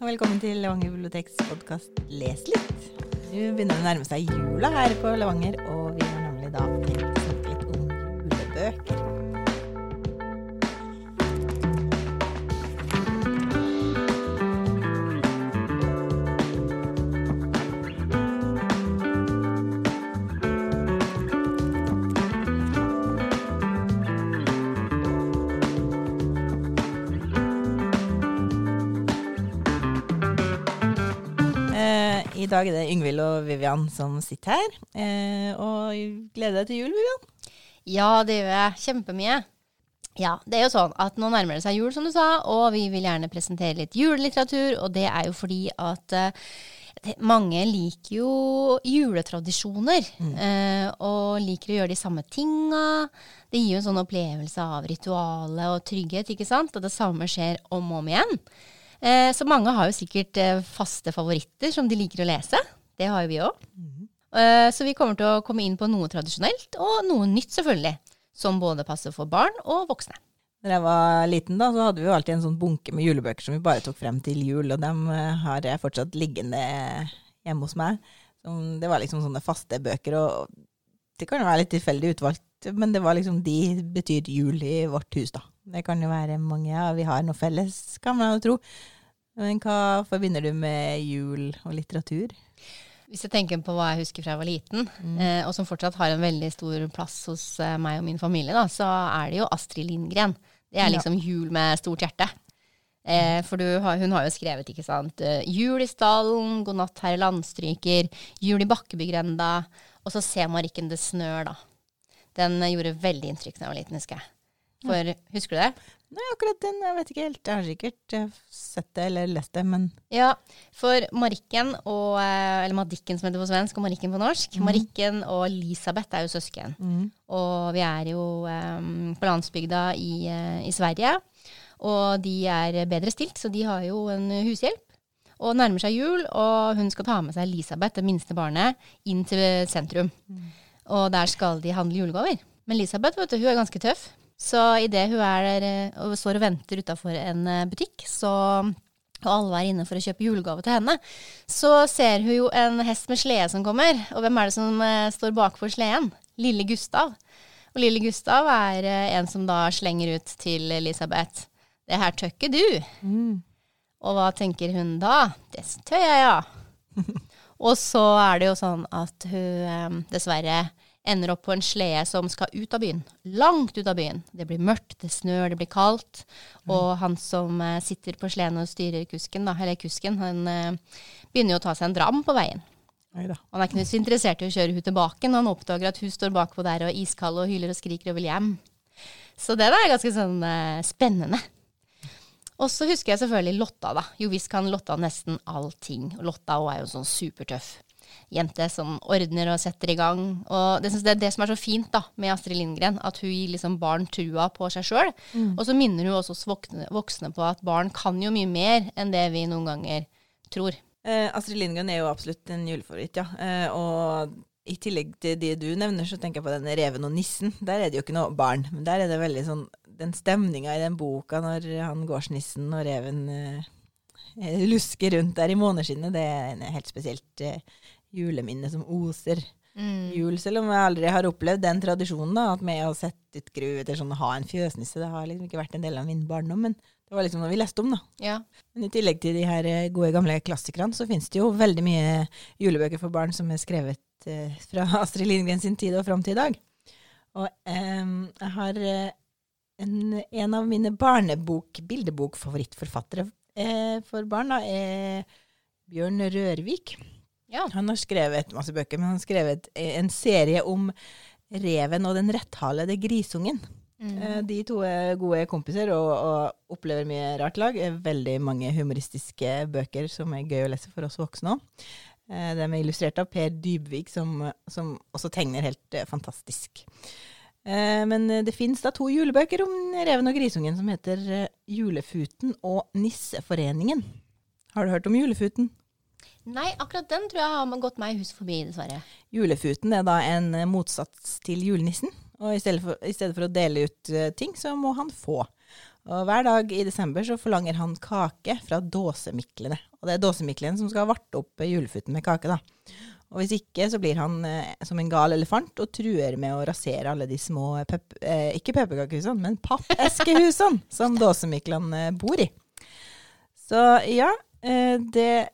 og velkommen til Levanger biblioteks podkast Les litt. Nå begynner det å nærme seg jula her på Levanger, og vi har nemlig da tenkt å snakke litt om julebøker. Dag er det Yngvild og Vivian som sitter her. Eh, og gleder deg til jul, Vivian? Ja, det gjør jeg. Kjempemye. Ja, det er jo sånn at nå nærmer det seg jul, som du sa, og vi vil gjerne presentere litt julelitteratur. Og det er jo fordi at eh, mange liker jo juletradisjoner. eh, og liker å gjøre de samme tinga. Det gir jo en sånn opplevelse av ritualet og trygghet, ikke sant? Og det samme skjer om og om igjen. Eh, så mange har jo sikkert eh, faste favoritter som de liker å lese. Det har jo vi òg. Eh, så vi kommer til å komme inn på noe tradisjonelt, og noe nytt selvfølgelig. Som både passer for barn og voksne. Når jeg var liten, da, så hadde vi jo alltid en sånn bunke med julebøker som vi bare tok frem til jul, og dem eh, har jeg fortsatt liggende hjemme hos meg. Det var liksom sånne faste bøker, og det kan jo være litt tilfeldig utvalgt, men det var liksom de betyr jul i vårt hus, da. Det kan jo være mange, ja, vi har noe felles, kan man jo tro. Men hva forbinder du med jul og litteratur? Hvis jeg tenker på hva jeg husker fra jeg var liten, eh, og som fortsatt har en veldig stor plass hos eh, meg og min familie, da, så er det jo Astrid Lindgren. Det er Ja. liksom jul med stort hjerte. Eh, for du har, hun har jo skrevet, ikke sant, eh, Jul i stallen, God natt, herre landstryker, Jul i Bakkebygrenda, og så Se Marikken det snør, da. Den eh, gjorde veldig inntrykk da jeg var liten, husker jeg. For, husker du det? Nei, akkurat den, jeg vet ikke helt. Jeg har sikkert eh, sett det eller lest det, men Ja, for Marikken og eh, Eller Madikken som heter på svensk, og Marikken på norsk. Marikken og Elisabeth er jo søsken. Og vi er jo um, på landsbygda i, uh, i Sverige. Og de er bedre stilt, så de har jo en hushjelp. Og nærmer seg jul, og hun skal ta med seg Elisabeth, det minste barnet, inn til sentrum. Og der skal de handle julegaver. Men Elisabeth vet du, hun er ganske tøff. Så idet hun er der eh, og står og venter utafor en eh, butikk, så og alle er inne for å kjøpe julegave til henne, så ser hun jo en hest med slede som kommer. Og hvem er det som eh, står bakfor sleden? Lille Gustav. Og lille Gustav er en som da slenger ut til Elisabeth. Det her tør ikke du. Og hva tenker hun da? Det tør jeg, ja. og så er det jo sånn at hun dessverre ender opp på en slede som skal ut av byen. Langt ut av byen. Det blir mørkt, det snør, det blir kaldt. Og han som eh, sitter på sleden og styrer kusken, da, eller kusken, han eh, begynner jo å ta seg en dram på veien. Neida. Han er ikke så interessert i å kjøre hun tilbake når han oppdager at hun står bakpå der og er iskald og hyler og skriker og vil hjem. Så det er ganske sånn eh, spennende. Og så husker jeg selvfølgelig Lotta, da. Jo visst kan Lotta nesten allting. Lotta er jo sånn supertøff jente som ordner og setter i gang. Og det, det er det som er så fint da, med Astrid Lindgren, at hun gir liksom barn trua på seg sjøl. Og så minner hun også oss voksne, voksne på at barn kan jo mye mer enn det vi noen ganger tror. Eh, Astrid Lindgren er jo absolutt en julefavoritt, ja. Eh, og i tillegg til de du nevner, så tenker jeg på den Reven og nissen. Der er det jo ikke noe barn, men der er det veldig sånn Den stemninga i den boka når han gårdsnissen og reven eh, lusker rundt der i måneskinnet, det er en helt spesielt eh, juleminne som oser jul. Selv om jeg aldri har opplevd den tradisjonen, da, at med å sette ut gru etter sånn ha en fjøsnisse, det har liksom ikke vært en del av min barndom, men det var liksom noe vi leste om, da. Ja. Men i tillegg til de her eh, gode gamle klassikerne, så finnes det jo veldig mye julebøker for barn som er skrevet eh, fra Astrid Lindgren sin tid og fram til i dag. Og eh, jeg har eh, en, en av mine barnebok, bildebok-favorittforfattere eh, for barn, da, er Bjørn Rørvik. Ja. Han har skrevet masse bøker, men han har skrevet eh, en serie om reven og den retthalede grisungen. Mm. De to er gode kompiser og, og opplever mye rart lag. Eh, Veldig mange humoristiske bøker som er gøy å lese for oss voksne òg. De er illustrert av Per Dybvik, som, som også tegner helt eh, fantastisk. Eh, Men eh, det fins da to julebøker om reven og grisungen som heter eh, Julefuten og Nisseforeningen. Har du hørt om Julefuten? Nei, akkurat den tror jeg har gått meg hus forbi, dessverre. Julefuten er da en eh, motsats til julenissen. Og i stedet for, i stedet for å dele ut eh, ting, så må han få. Og hver dag i desember så forlanger han kake fra dåsemiklene. Og det er dåsemiklene som skal varte opp julefuten med kake, da. Og hvis ikke, så blir han eh, som en gal elefant og truer med å rasere alle de små pep eh, Ikke pepperkakehusene, men pappeskehusene som dåsemiklene bor i. Så ja, eh, det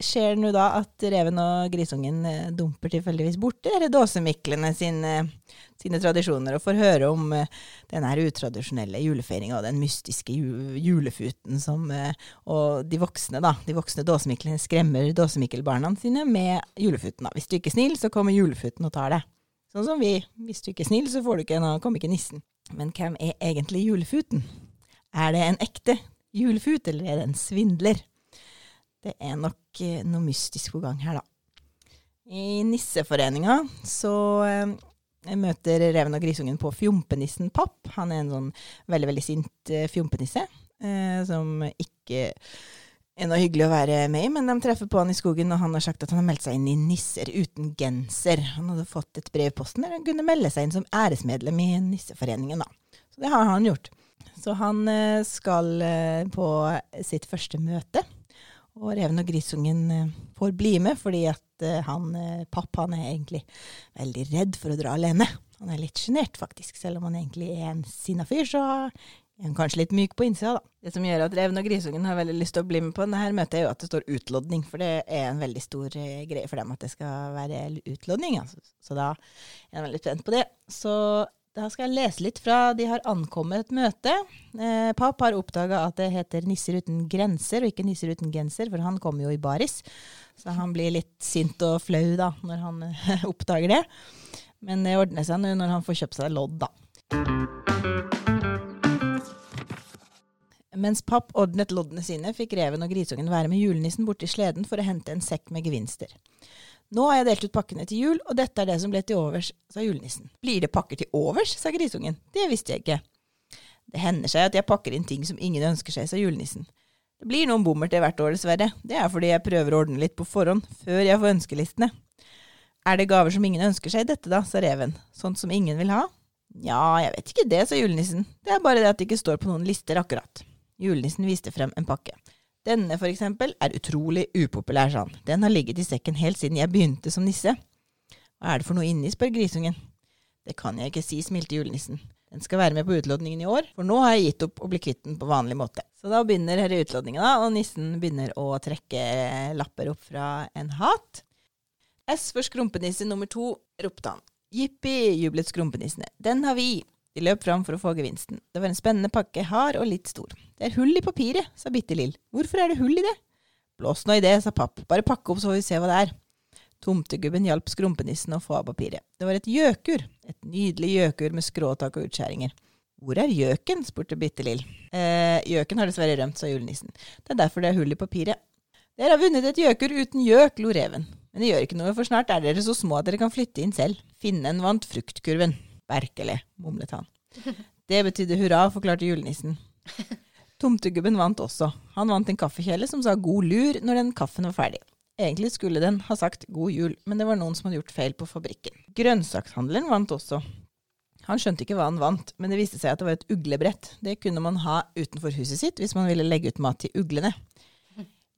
skjer nå da at reven og grisungen eh, dumper tilfeldigvis borti disse dåsemiklene sine, sine, tradisjoner, og får høre om uh, denne utradisjonelle julefeiringa og den mystiske julefuten som Og de voksne, da, de voksne dåsemiklene skremmer dåsemikkelbarna sine med julefuten. da. Hvis du ikke er snill, så kommer julefuten og tar deg. Sånn som vi. Hvis du ikke er snill, så får du ikke, nå kommer ikke nissen. Men hvem er egentlig julefuten? Er det en ekte julefut, eller er det en svindler? Det er nok eh, noe mystisk på gang her, da. I Nisseforeninga så eh, møter reven og grisungen på Fjompenissen Papp. Han er en sånn veldig, veldig sint eh, fjompenisse eh, som ikke er noe hyggelig å være med i, men de treffer på han i skogen, og han har sagt at han har meldt seg inn i Nisser uten genser. Han hadde fått et brev i posten der han kunne melde seg inn som æresmedlem i Nisseforeningen, da. Så det har han gjort. Så han skal på sitt første møte og reven og grisungen eh, får bli med, fordi at eh, han, pappa, papp han er egentlig veldig redd for å dra alene. Han er litt sjenert, faktisk. Selv om han egentlig er en sinna fyr, så er han kanskje litt myk på innsida, da. Det som gjør at reven og grisungen har veldig lyst til å bli med på dette møtet, er jo at det står utlodning. For det er en veldig stor greie for dem at det skal være utlodning. Altså. Så da er han veldig spent på det. Så da skal jeg lese litt fra de har ankommet et møte. Eh, Papp har oppdaga at det heter Nisser uten grenser, og ikke Nisser uten genser, for han kommer jo i baris. Så han blir litt sint og flau da, når han eh, oppdager det. Men det ordner seg nå når han får kjøpt seg lodd, da. Mens papp ordnet loddene sine, fikk reven og grisungen være med julenissen borti sleden for å hente en sekk med gevinster. Nå har jeg delt ut pakkene til jul, og dette er det som ble til overs, sa julenissen. Blir det pakker til overs, sa grisungen. Det visste jeg ikke. Det hender seg at jeg pakker inn ting som ingen ønsker seg, sa julenissen. Det blir noen bommert hvert år, dessverre. Det er fordi jeg prøver å ordne litt på forhånd, før jeg får ønskelistene. Er det gaver som ingen ønsker seg, dette da, sa reven. Sånt som ingen vil ha? Ja, jeg vet ikke det, sa julenissen. Det er bare det at det ikke står på noen lister akkurat. Julenissen viste frem en pakke. Denne, for eksempel, er utrolig upopulær, sa han. Den har ligget i sekken helt siden jeg begynte som nisse. Hva er det for noe inni, spør grisungen. Det kan jeg ikke si, smilte julenissen. Den skal være med på utlodningen i år, for nå har jeg gitt opp å bli kvitt den på vanlig måte. Så da begynner denne utlodningen, og nissen begynner å trekke lapper opp fra en hat. S for skrumpenisse nummer to, ropte han. Jippi, jublet skrumpenissene. Den har vi. De løp fram for å få gevinsten. Det var en spennende pakke, hard og litt stor. Det er hull i papiret, sa Bitte Lill. Hvorfor er det hull i det? Blås nå i det, sa Papp. Bare pakke opp så får vi se hva det er. Tomtegubben hjalp skrumpenissen å få av papiret. Det var et gjøkur. Et nydelig gjøkur med skråtak og utskjæringer. Hvor er gjøken? spurte Bitte Lill. Eh, gjøken har dessverre rømt, sa julenissen. Det er derfor det er hull i papiret. Dere har vunnet et gjøkur uten gjøk, lo reven. Men det gjør ikke noe, for snart er dere så små at dere kan flytte inn selv. Finnen vant fruktkurven. Berkele, mumlet han. Det betydde hurra, forklarte julenissen. Tomtegubben vant også. Han vant en kaffekjele som sa god lur når den kaffen var ferdig. Egentlig skulle den ha sagt god jul, men det var noen som hadde gjort feil på fabrikken. Grønnsakshandleren vant også. Han skjønte ikke hva han vant, men det viste seg at det var et uglebrett. Det kunne man ha utenfor huset sitt hvis man ville legge ut mat til uglene.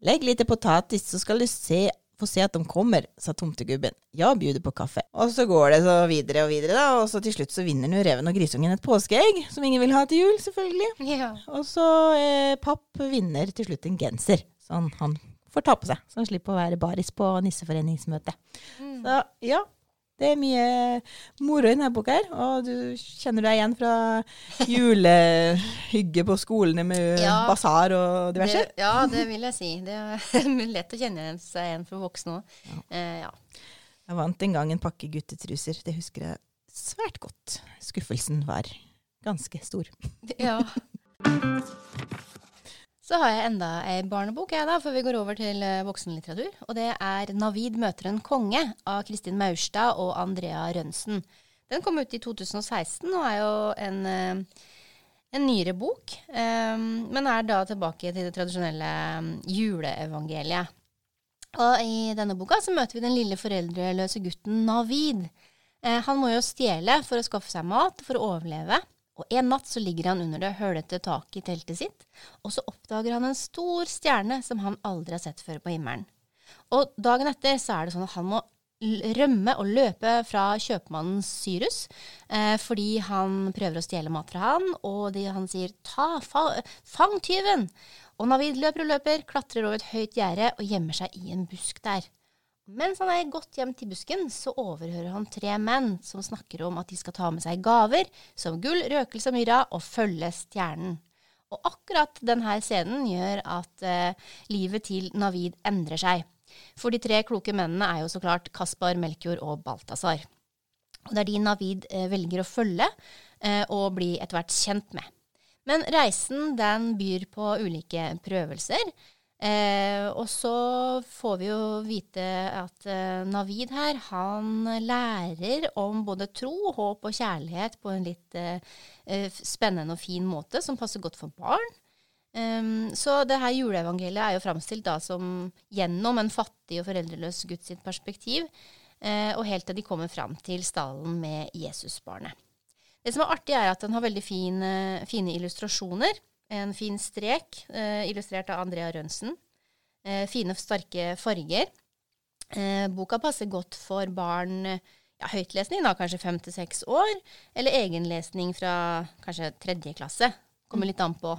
Legg litt potatis, så skal du se få se at de kommer, sa tomtegubben. Ja, bjuder på kaffe. Og så går det så videre og videre, da, og så til slutt så vinner nå reven og grisungen et påskeegg, som ingen vil ha til jul, selvfølgelig. Ja. Og så eh, papp vinner til slutt en genser, sånn han får ta på seg, så han slipper å være baris på nisseforeningsmøte. Mm. Så ja, det er mye moro i denne boka her, og du kjenner deg igjen fra julehygge på skolene med ja, basar og diverse? Det, ja, det vil jeg si. Det er lett å kjenne seg igjen for voksne òg. Ja. Eh, ja. Jeg vant en gang en pakke guttetruser. Det husker jeg svært godt. Skuffelsen var ganske stor. Ja. Så har jeg enda ei barnebok jeg da, før vi går over til uh, voksenlitteratur. Og det er 'Navid møter en konge' av Kristin Maurstad og Andrea Rønsen. Den kom ut i 2016 og er jo en, uh, en nyere bok. Um, men er da tilbake til det tradisjonelle juleevangeliet. Og i denne boka så møter vi den lille foreldreløse gutten Navid. Eh, han må jo stjele for å skaffe seg mat for å overleve. Og En natt så ligger han under det hølete taket i teltet sitt, og så oppdager han en stor stjerne som han aldri har sett før på himmelen. Og dagen etter så er det sånn at han må rømme og løpe fra kjøpmannen Cyrus eh, fordi han prøver å stjele mat fra han, og de, han sier 'ta, fa, fang tyven'. Og Navid løper og løper, klatrer over et høyt gjerde og gjemmer seg i en busk der. Mens han er godt hjem til busken, så overhører han tre menn som snakker om at de skal ta med seg gaver som gull, røkelse og myrra, og følge stjernen. Og akkurat denne scenen gjør at eh, livet til Navid endrer seg. For de tre kloke mennene er jo så klart Kaspar, Melkjord og Balthazar. Og det er de Navid eh, velger å følge eh, og bli etter hvert kjent med. Men reisen den byr på ulike prøvelser. Eh, og så får vi jo vite at eh, Navid her, han lærer om både tro, håp og kjærlighet på en litt eh, eh spennende og fin måte, som passer godt for barn. Um, så det her juleevangeliet er jo framstilt da som gjennom en fattig og foreldreløs Guds perspektiv, eh, og helt til de kommer fram til stallen med Jesusbarnet. Det som er artig, er at den har veldig fine, fine illustrasjoner. En fin strek, eh, illustrert av Andrea Rønsen. Eh, fine, sterke farger. Eh, boka passer godt for barn ja, høytlesning, da, kanskje fem til seks år, eller egenlesning fra kanskje tredje klasse. Kommer litt an på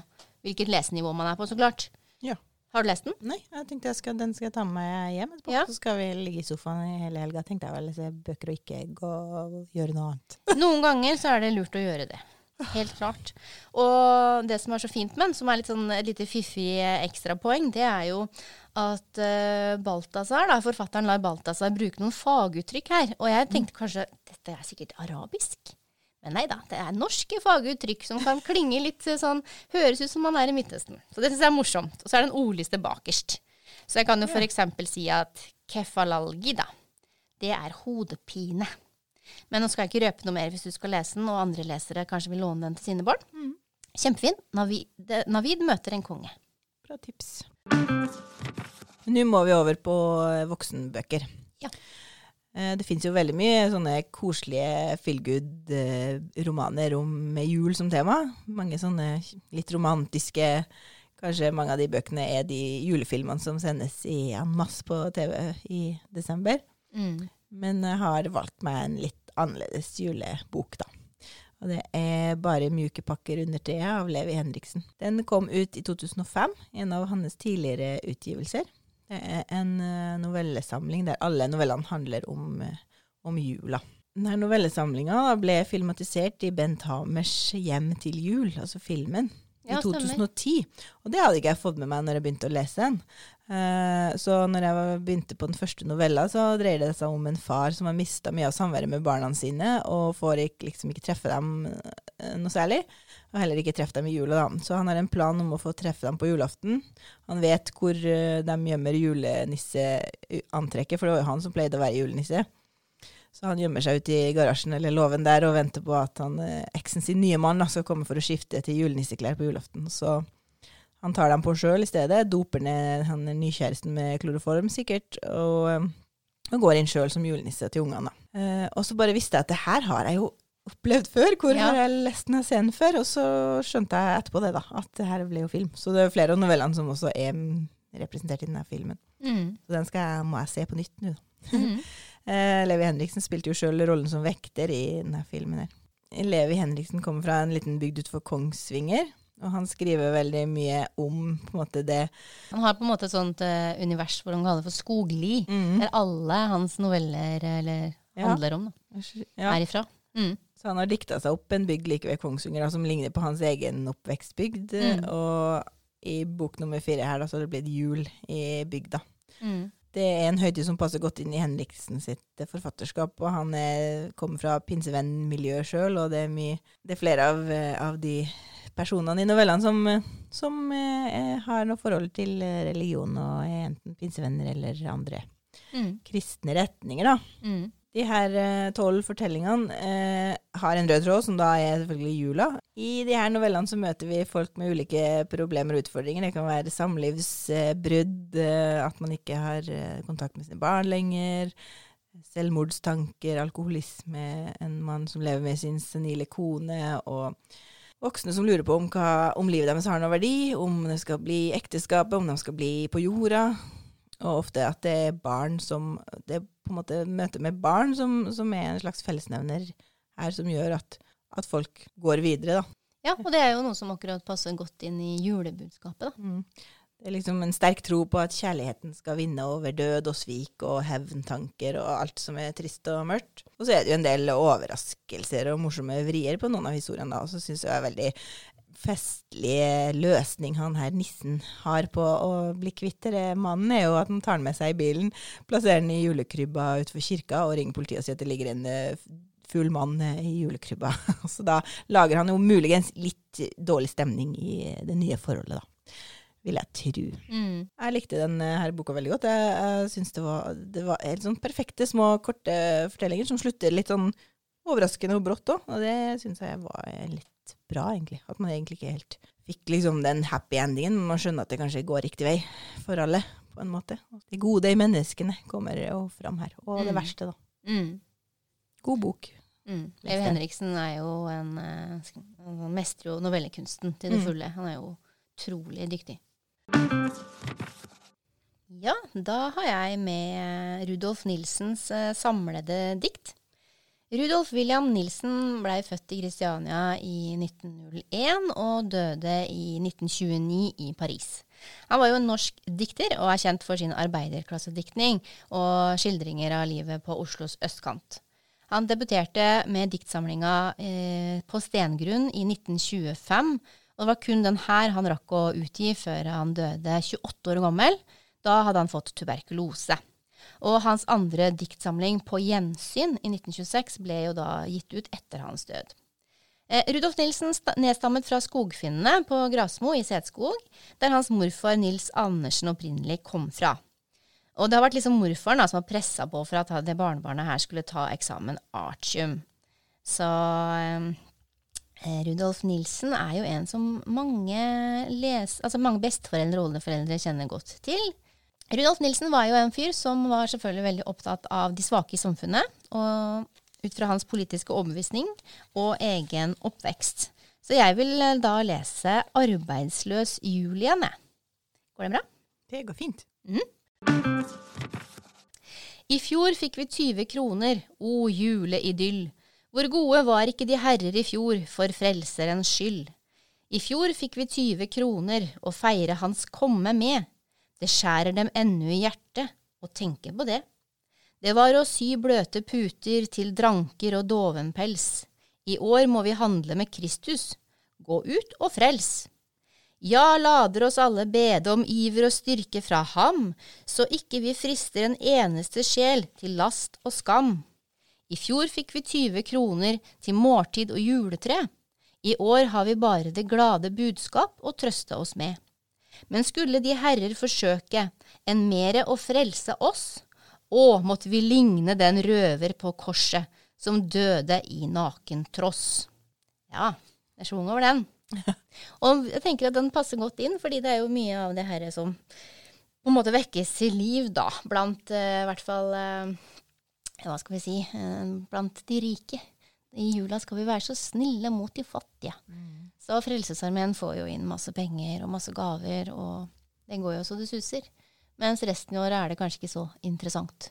hvilket lesenivå man er på, så klart. Ja. Har du lest den? Nei, jeg tenkte jeg skal, den skal jeg ta med meg hjem etterpå. Ja. Så skal vi ligge i sofaen i hele helga. Tenkte jeg vel lese bøker og ikke gå og gjøre noe annet. Noen ganger så er det lurt å gjøre det. Helt klart. Og det som er så fint med den, som er litt sånn et lite fiffig ekstrapoeng, det er jo at uh, Balthazar, da, forfatteren lar Balthazar bruke noen faguttrykk her. Og jeg tenkte kanskje dette er sikkert arabisk. Men nei da, det er norske faguttrykk som kan klinge litt sånn Høres ut som man er i Midtøsten. Så det syns jeg er morsomt. Og så er det en ordliste bakerst. Så jeg kan jo f.eks. si at kefalalgi, da, det er hodepine. Men nå skal jeg ikke røpe noe mer hvis du skal lese den, og andre lesere kanskje vil låne den til sine barn. Mm. Kjempefin. Navid, Navid, møter en konge. Bra tips. Nå må vi over på eh, voksenbøker. Ja. Eh, det fins jo veldig mye sånne koselige feel good-romaner eh, med jul som tema. Mange sånne litt romantiske Kanskje mange av de bøkene er de julefilmene som sendes i en masse på TV i desember. Mm. Men jeg har valgt meg en litt annerledes julebok, da. Og det er bare mjuke pakker under treet av Levi Henriksen. Den kom ut i 2005, en av hans tidligere utgivelser. Det er en eh, novellesamling der alle novellene handler om, eh, om jula. Denne novellesamlinga ble filmatisert i Bent Hamers Hjem til jul, altså filmen, i ja, 2010. Og det hadde ikke jeg fått med meg når jeg begynte å lese den. Uh, så når jeg begynte på den første novella, så dreier det seg om en far som har mista mye av samværet med barna sine, og får ikke, liksom ikke treffe dem uh, noe særlig. Og heller ikke treffe dem i jula, da. Så han har en plan om å få treffe dem på julaften. Han vet hvor uh, de gjemmer julenisseantrekket, for det var jo han som pleide å være julenisse. Så han gjemmer seg ute i garasjen eller låven der og venter på at han, eh, eksen sin nye mann skal komme for å skifte til julenisseklær på julaften. Så han tar dem på sjøl i stedet, doper ned han nykjæresten med kloroform sikkert, og, eh, og går inn sjøl som julenisse til ungene. Eh, og så bare visste jeg at det her har jeg jo opplevd før. Hvor ja. har jeg lest denne scenen før? Og så skjønte jeg etterpå det, da, at det her ble jo film. Så det er flere av novellene som også er representert i denne filmen. Mm. Så den jeg, må jeg se på nytt nå. Mm. Eh, Levi Henriksen spilte jo sjøl rollen som vekter i denne filmen. her. Levi Henriksen kommer fra en liten bygd utenfor Kongsvinger. Og han skriver veldig mye om på en måte det Han har på en måte et sånt uh, univers hvor han kaller det for skogli. Mm. Der alle hans noveller eller, ja. handler om, da. Ja. Er ifra. Mm. Så han har dikta seg opp en bygd like ved Kongsvinger da, som ligner på hans egen oppvekstbygd. Mm. Og i bok nummer fire her da, så har det blitt jul i bygda. Mm det er en høytid som passer godt inn i Henriksen sitt forfatterskap. Og han er, kommer fra pinsevennmiljøet sjøl, og det er, mye, det er flere av, av, de personene i novellene som, som eh, har noe forhold til religion, og er enten pinsevenner eller andre mm. kristne retninger, da. Mm. De her eh, tolv fortellingene eh, har en rød tråd, som da er selvfølgelig jula. I de her novellene så møter vi folk med ulike problemer og utfordringer. Det kan være samlivsbrudd, eh, at man ikke har eh, kontakt med sine barn lenger, selvmordstanker, alkoholisme, en mann som lever med sin senile kone, og voksne som lurer på om, hva, om livet deres har noen verdi, om det skal bli ekteskapet, om de skal bli på jorda. Og ofte at det er barn som Det er på en måte møtet med barn som, som er en slags fellesnevner her, som gjør at, at folk går videre, da. Ja, og det er jo noe som akkurat passer godt inn i julebudskapet, da. Mm. Det er liksom en sterk tro på at kjærligheten skal vinne over død og svik og hevntanker og alt som er trist og mørkt. Og så er det jo en del overraskelser og morsomme vrier på noen av historiene, da. Og så syns jeg det er veldig festlig løsning han her nissen har på å bli kvitt det mannen, er jo at han tar den med seg i bilen, plasserer den i julekrybba utenfor kirka og ringer politiet og sier at det ligger en uh, full mann uh, i julekrybba. så da lager han jo muligens litt dårlig stemning i det nye forholdet, da vil jeg tro. Mm. Jeg likte denne boka veldig godt. Jeg, jeg synes det var, det var helt sånn perfekte, små, korte fortellinger som slutter litt sånn overraskende og brått òg. Og det syns jeg var litt bra, egentlig. At man egentlig ikke helt fikk liksom den happy endingen, men man skjønner at det kanskje går riktig vei for alle, på en måte. Det gode i menneskene kommer jo fram her. Og det Mm. verste, da. Mm. God bok. Mm. Leif Henriksen er jo en en Han mestrer jo novellekunsten til det Mm. fulle. Han er jo utrolig dyktig. Ja, da har jeg med Rudolf Nilsens eh, samlede dikt. Rudolf William Nilsen blei født i Kristiania i 1901 og døde i 1929 i Paris. Han var jo en norsk dikter og er kjent for sin arbeiderklassediktning og skildringer av livet på Oslos østkant. Han debuterte med diktsamlinga eh, På stengrunn i 1925, og det var kun den her han rakk å utgi før han døde 28 år gammel. Da hadde han fått tuberkulose. Og hans andre diktsamling, På gjensyn, i 1926, ble jo da gitt ut etter hans død. Eh, Rudolf Nilsen nedstammet fra skogfinnene på Grasmo i Setskog, der hans morfar Nils Andersen opprinnelig kom fra. Og det har vært liksom morfaren da, som har pressa på for at det barnebarnet her skulle ta eksamen artium. Så eh, Rudolf Nilsen er jo en som mange, les, altså mange besteforeldre og oldeforeldre kjenner godt til. Rudolf Nilsen var jo en fyr som var selvfølgelig veldig opptatt av de svake i samfunnet, og ut fra hans politiske overbevisning og egen oppvekst. Så jeg vil eh, da lese 'Arbeidsløs Julian', jeg. Går det bra? Det går fint. I fjor fikk vi 20 kroner, o juleidyll. Hvor gode var ikke de herrer i fjor, for frelserens skyld. I fjor fikk vi 20 kroner, å feire hans komme med. Det skjærer dem ennu i hjertet, å tenke på det. Det var å sy bløte puter til dranker og dovenpels. I år må vi handle med Kristus. Gå ut og frels. Ja, lader oss alle bede om iver og styrke fra ham, så ikke vi frister en eneste sjel til last og skam. I fjor fikk vi 20 kroner til måltid og juletre. I år har vi bare det glade budskap å trøste oss med. Men skulle de herrer forsøke en mere å frelse oss, å, måtte vi ligne den røver på korset som døde i naken tross. Ja, jeg schwung over den. Og jeg tenker at den passer godt inn, fordi det er jo mye av det her som på en måte vekkes i liv, da, blant eh, i hvert fall eh, Hva skal vi si eh, Blant de rike. I jula skal vi være så snille mot de fattige. Så Frelsesarmeen får jo inn masse penger og masse gaver, og det går jo så det suser. Mens resten av året er det kanskje ikke så interessant.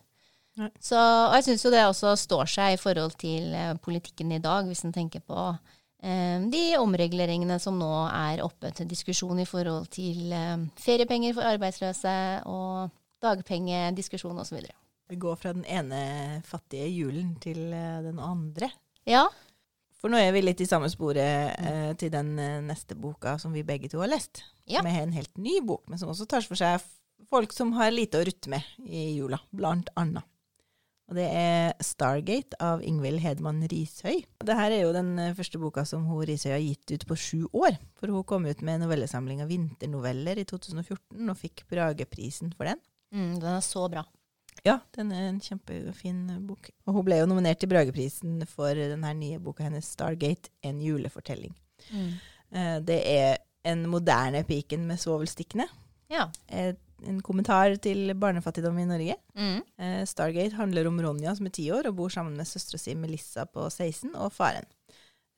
Nei. Så, og jeg syns jo det også står seg i forhold til eh, politikken i dag, hvis en tenker på eh, de omreguleringene som nå er oppe til diskusjon i forhold til eh, feriepenger for arbeidsløse og dagpengediskusjon osv. Vi går fra den ene fattige julen til eh, den andre. Ja. For nå er vi litt i samme sporet eh, til den eh, neste boka som vi begge to har lest. Ja. Med en helt ny bok, men som også tar for seg folk som har lite å rutte med i jula, blant annet. Og det er 'Stargate' av Ingvild Hedman Rishøi. Dette er jo den eh, første boka som hun Rishøi har gitt ut på sju år. For hun kom ut med novellesamlinga 'Vinternoveller' i 2014, og fikk Brageprisen for den. Mm, den er så bra. Ja, den er en kjempefin eh, bok. Og hun ble jo nominert til Brageprisen for denne nye boka hennes 'Stargate en julefortelling'. Eh, Det er en moderne piken med svovelstikkene. Ja. Eh, En kommentar til barnefattigdom i Norge. Mm. Eh, Stargate handler om Ronja som er ti år og bor sammen med søstera si Melissa på 16 og faren.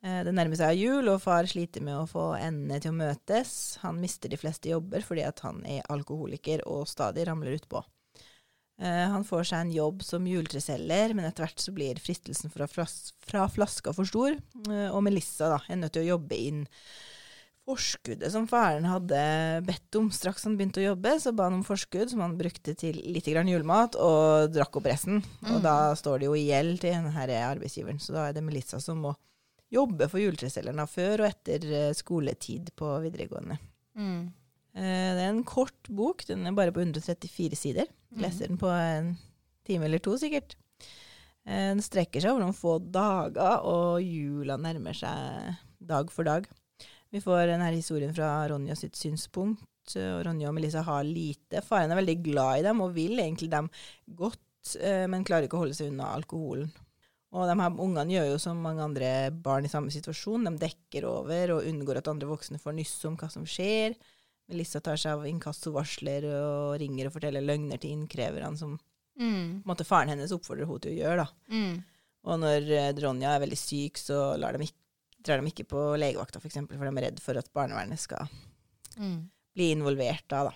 Det nærmer seg jul, og far sliter med å få endene til å møtes. Han mister de fleste jobber fordi at han er alkoholiker og stadig ramler utpå. Eh, Han får seg en jobb som juletreselger, men etter hvert så blir fristelsen fra, flas fra flaska for stor. Eh, Og Melissa da, er nødt til å jobbe inn forskuddet som faren hadde bedt om. Straks han begynte å jobbe, så ba han om forskudd som han brukte til litt grann julemat, og drakk opp resten. Og da står det jo i gjeld til denne arbeidsgiveren, så da er det Melissa som må jobbe for juletreselgeren før og etter eh, skoletid på videregående. Mm. Eh, Det er en kort bok, den er bare på 134 sider. Leser den på en time eller to, sikkert. Eh, Den strekker seg over noen få dager, og jula nærmer seg dag for dag. Vi får denne historien fra Ronja sitt synspunkt. og Ronja og Melissa har lite. Faren er veldig glad i dem og vil egentlig dem godt, eh, men klarer ikke å holde seg unna alkoholen. Og de her ungene gjør jo som mange andre barn i samme situasjon. De dekker over og unngår at andre voksne får nyss om hva som skjer. Melissa tar seg av inkassovarsler og ringer og forteller løgner til innkreverne, som Mm. måte faren hennes oppfordrer henne til å gjøre. Mm. Og når Dronja er veldig syk, så lar de ikke, drar de ikke på legevakta, f.eks., for, eksempel, for de er redd for at barnevernet skal Mm. bli involvert da. da.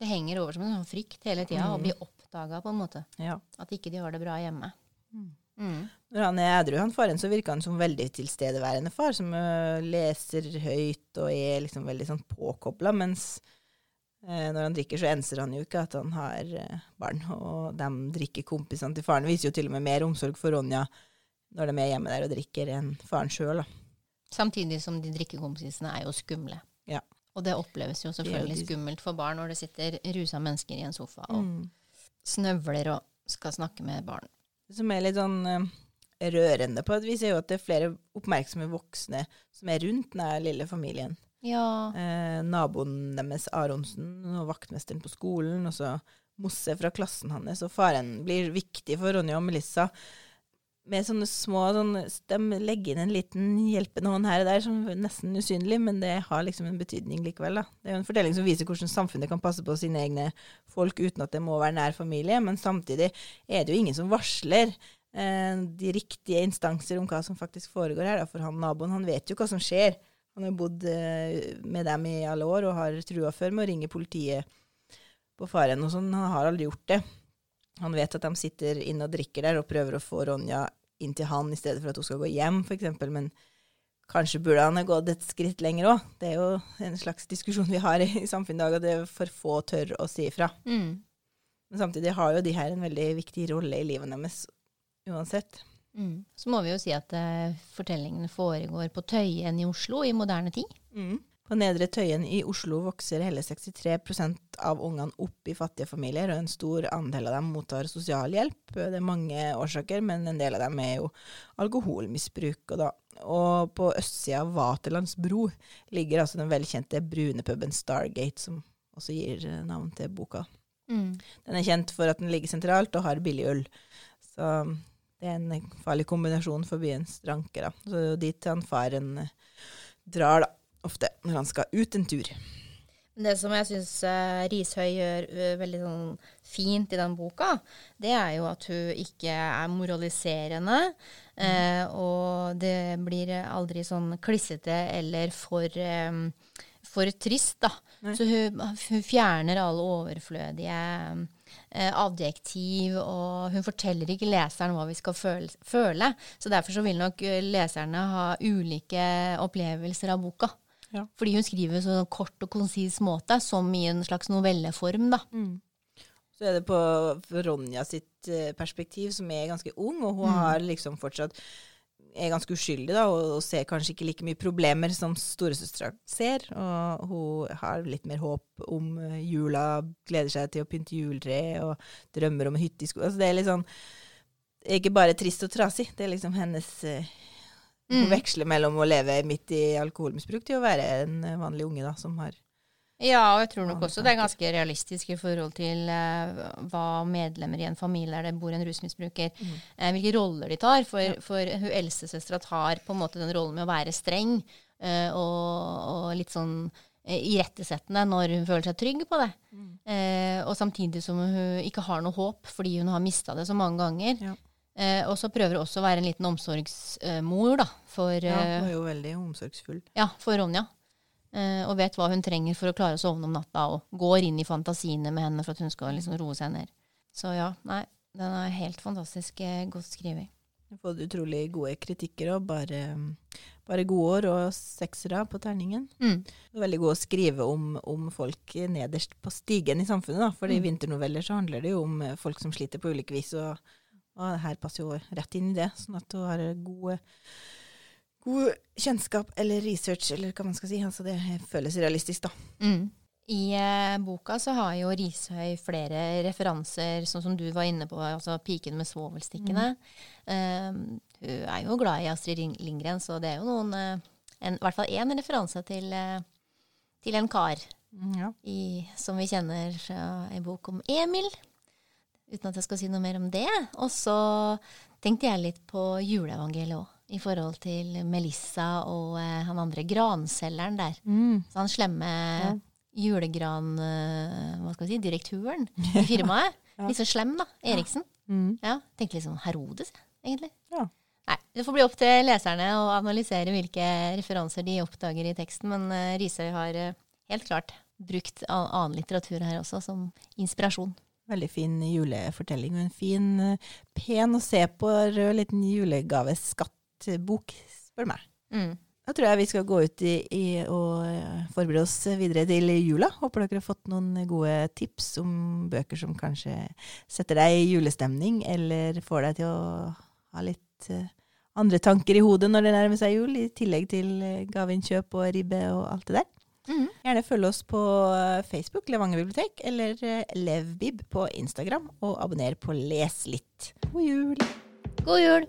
Det henger over som en sånn frykt hele tida, å Mm. bli oppdaga, på en måte. Ja. At ikke de har det bra hjemme. Mm. Når han er edru, han faren, så virker han som veldig tilstedeværende far, som øh, leser høyt og er liksom veldig sånn påkobla, mens øh, når han drikker, så enser han jo ikke at han har øh, barn. Og de drikker kompisene til faren. Viser jo til og med mer omsorg for Ronja når de er hjemme der og drikker, enn faren sjøl. Samtidig som de drikkekompisene er jo skumle. Ja. Og det oppleves jo selvfølgelig de- skummelt for barn når det sitter rusa mennesker i en sofa og Mm. snøvler og skal snakke med barn. Det som er litt sånn øh, rørende på et vis, er jo at det er flere oppmerksomme voksne som er rundt den lille familien. Ja. eh, naboen deres, Aronsen, og vaktmesteren på skolen, og så Mosse fra klassen hans. Og faren blir viktig for Ronja og Melissa. Med sånne små sånne, De legger inn en liten hjelpende hånd her og der, som er nesten usynlig, men det har liksom en betydning likevel. da. Det er jo en fortelling som viser hvordan samfunnet kan passe på sine egne folk uten at det må være nær familie, men samtidig er det jo ingen som varsler eh, de riktige instanser om hva som faktisk foregår her. Da. For han naboen han vet jo hva som skjer. Han har jo bodd eh, med dem i alle år og har trua før med å ringe politiet på faren og sånn. Han har aldri gjort det. Han vet at de sitter inne og drikker der og prøver å få Ronja inn til han i stedet for at hun skal gå hjem, f.eks. Men kanskje burde han ha gått et skritt lenger òg. Det er jo en slags diskusjon vi har i, i samfunnet i dag, at det er for få tør å si ifra. Mm. Men samtidig har jo de her en veldig viktig rolle i livet deres uansett. Mm. Så må vi jo si at uh, fortellingene foregår på Tøyen i Oslo i moderne tid. På Nedre Tøyen i Oslo vokser hele 63% av ungene opp i fattige familier, og en stor andel av dem mottar sosialhjelp. Det er mange årsaker, men en del av dem er jo alkoholmisbruk. Og, og på østsida av Vaterlands bro ligger altså den velkjente brune puben Stargate, som også gir eh, navn til boka. Mm. Den er kjent for at den ligger sentralt og har billig øl. Så det er en farlig kombinasjon for byens drankere. Så dit han faren eh, drar, da, ofte, når han skal ut en tur. Det som jeg syns uh, Rishøi gjør uh, veldig sånn fint i den boka, det er jo at hun ikke er moraliserende. eh, og det blir aldri sånn klissete eller for, um, for trist, da. Nei. Så hun, hun fjerner alle overflødige um, adjektiv, og hun forteller ikke leseren hva vi skal føle. føle. Så derfor så vil nok eh, leserne ha ulike opplevelser av boka. Ja. Fordi hun skriver så kort og konsis måte, som i en slags novelleform, da. Så er det på Ronja sitt eh, perspektiv, som er ganske ung, og hun har liksom fortsatt er ganske uskyldig da, og, og ser kanskje ikke like mye problemer som storesøstera ser. Og hun har litt mer håp om eh, jula, gleder seg til å pynte juletre og drømmer om en hytte i skogen. Altså, det er litt sånn ikke bare trist og trasig. Det er liksom hennes eh, Hun Veksle mellom å leve midt i alkoholmisbruk til å være en eh, vanlig unge da, som har Ja, og jeg tror nok også det er ganske realistisk i forhold til uh, hva medlemmer i en familie der det bor en rusmisbruker, eh, hvilke roller de tar. For, for hun eldstesøstera tar på en måte den rollen med å være streng uh, og, og litt sånn irettesettende når hun føler seg trygg på det. Eh, og samtidig som hun ikke har noe håp fordi hun har mista det så mange ganger. Ja. Eh, og så prøver hun også å være en liten omsorgsmor da, for, Ja, eh, hun er jo veldig omsorgsfull. ja, for Ronja. Eh, og vet hva hun trenger for å klare å sovne om natta, og går inn i fantasiene med henne for at hun skal liksom roe seg ned. Så ja, nei, den er helt fantastisk eh, godt skrevet. Du har fått utrolig gode kritikker og bare, bare gode år og seksere på terningen. Mm. Veldig god å skrive om, om folk nederst på stigen i samfunnet. Da. For i Mm. vinternoveller så handler det jo om folk som sliter på ulike vis, og, og her passer jo rett inn i det. Sånn at du har gode, god kjennskap eller research, eller hva man skal si. Altså det føles realistisk, da. Mm. I eh, boka så har jo Rishøi flere referanser, sånn som du var inne på, altså 'Piken med svovelstikkene'. Eh, hun er jo glad i Astrid Lindgren, så det er jo noen eh, en, I hvert fall én referanse til, eh, til en kar Ja. i, som vi kjenner fra en bok om Emil. Uten at jeg skal si noe mer om det. Og så tenkte jeg litt på juleevangeliet òg, i forhold til Melissa og eh, han andre granselgeren der. Så han slemme julegran... eh, hva skal vi si, direktøren i firmaet. Litt så slem, da. Eriksen. Mm. Ja, Tenkte litt sånn Herodes, egentlig. Ja. Nei, Det får bli opp til leserne å analysere hvilke referanser de oppdager i teksten, men uh, Risøy har uh, helt klart brukt annen litteratur her også som inspirasjon. Veldig fin julefortelling, og en fin, eh, pen å se på rød liten julegaveskattbok, spør du meg. Mm. Da tror jeg vi skal gå ut i, i og eh, forberede oss videre til jula. Håper dere har fått noen gode tips om bøker som kanskje setter deg i julestemning, eller får deg til å ha litt eh, andre tanker i hodet når det nærmer seg jul, i tillegg til gaveinnkjøp og ribbe og alt det der. Mhm. Gjerne følg oss på Facebook, Levanger bibliotek, eller eh, Levbib på Instagram, og abonner på Les litt. God jul! God jul!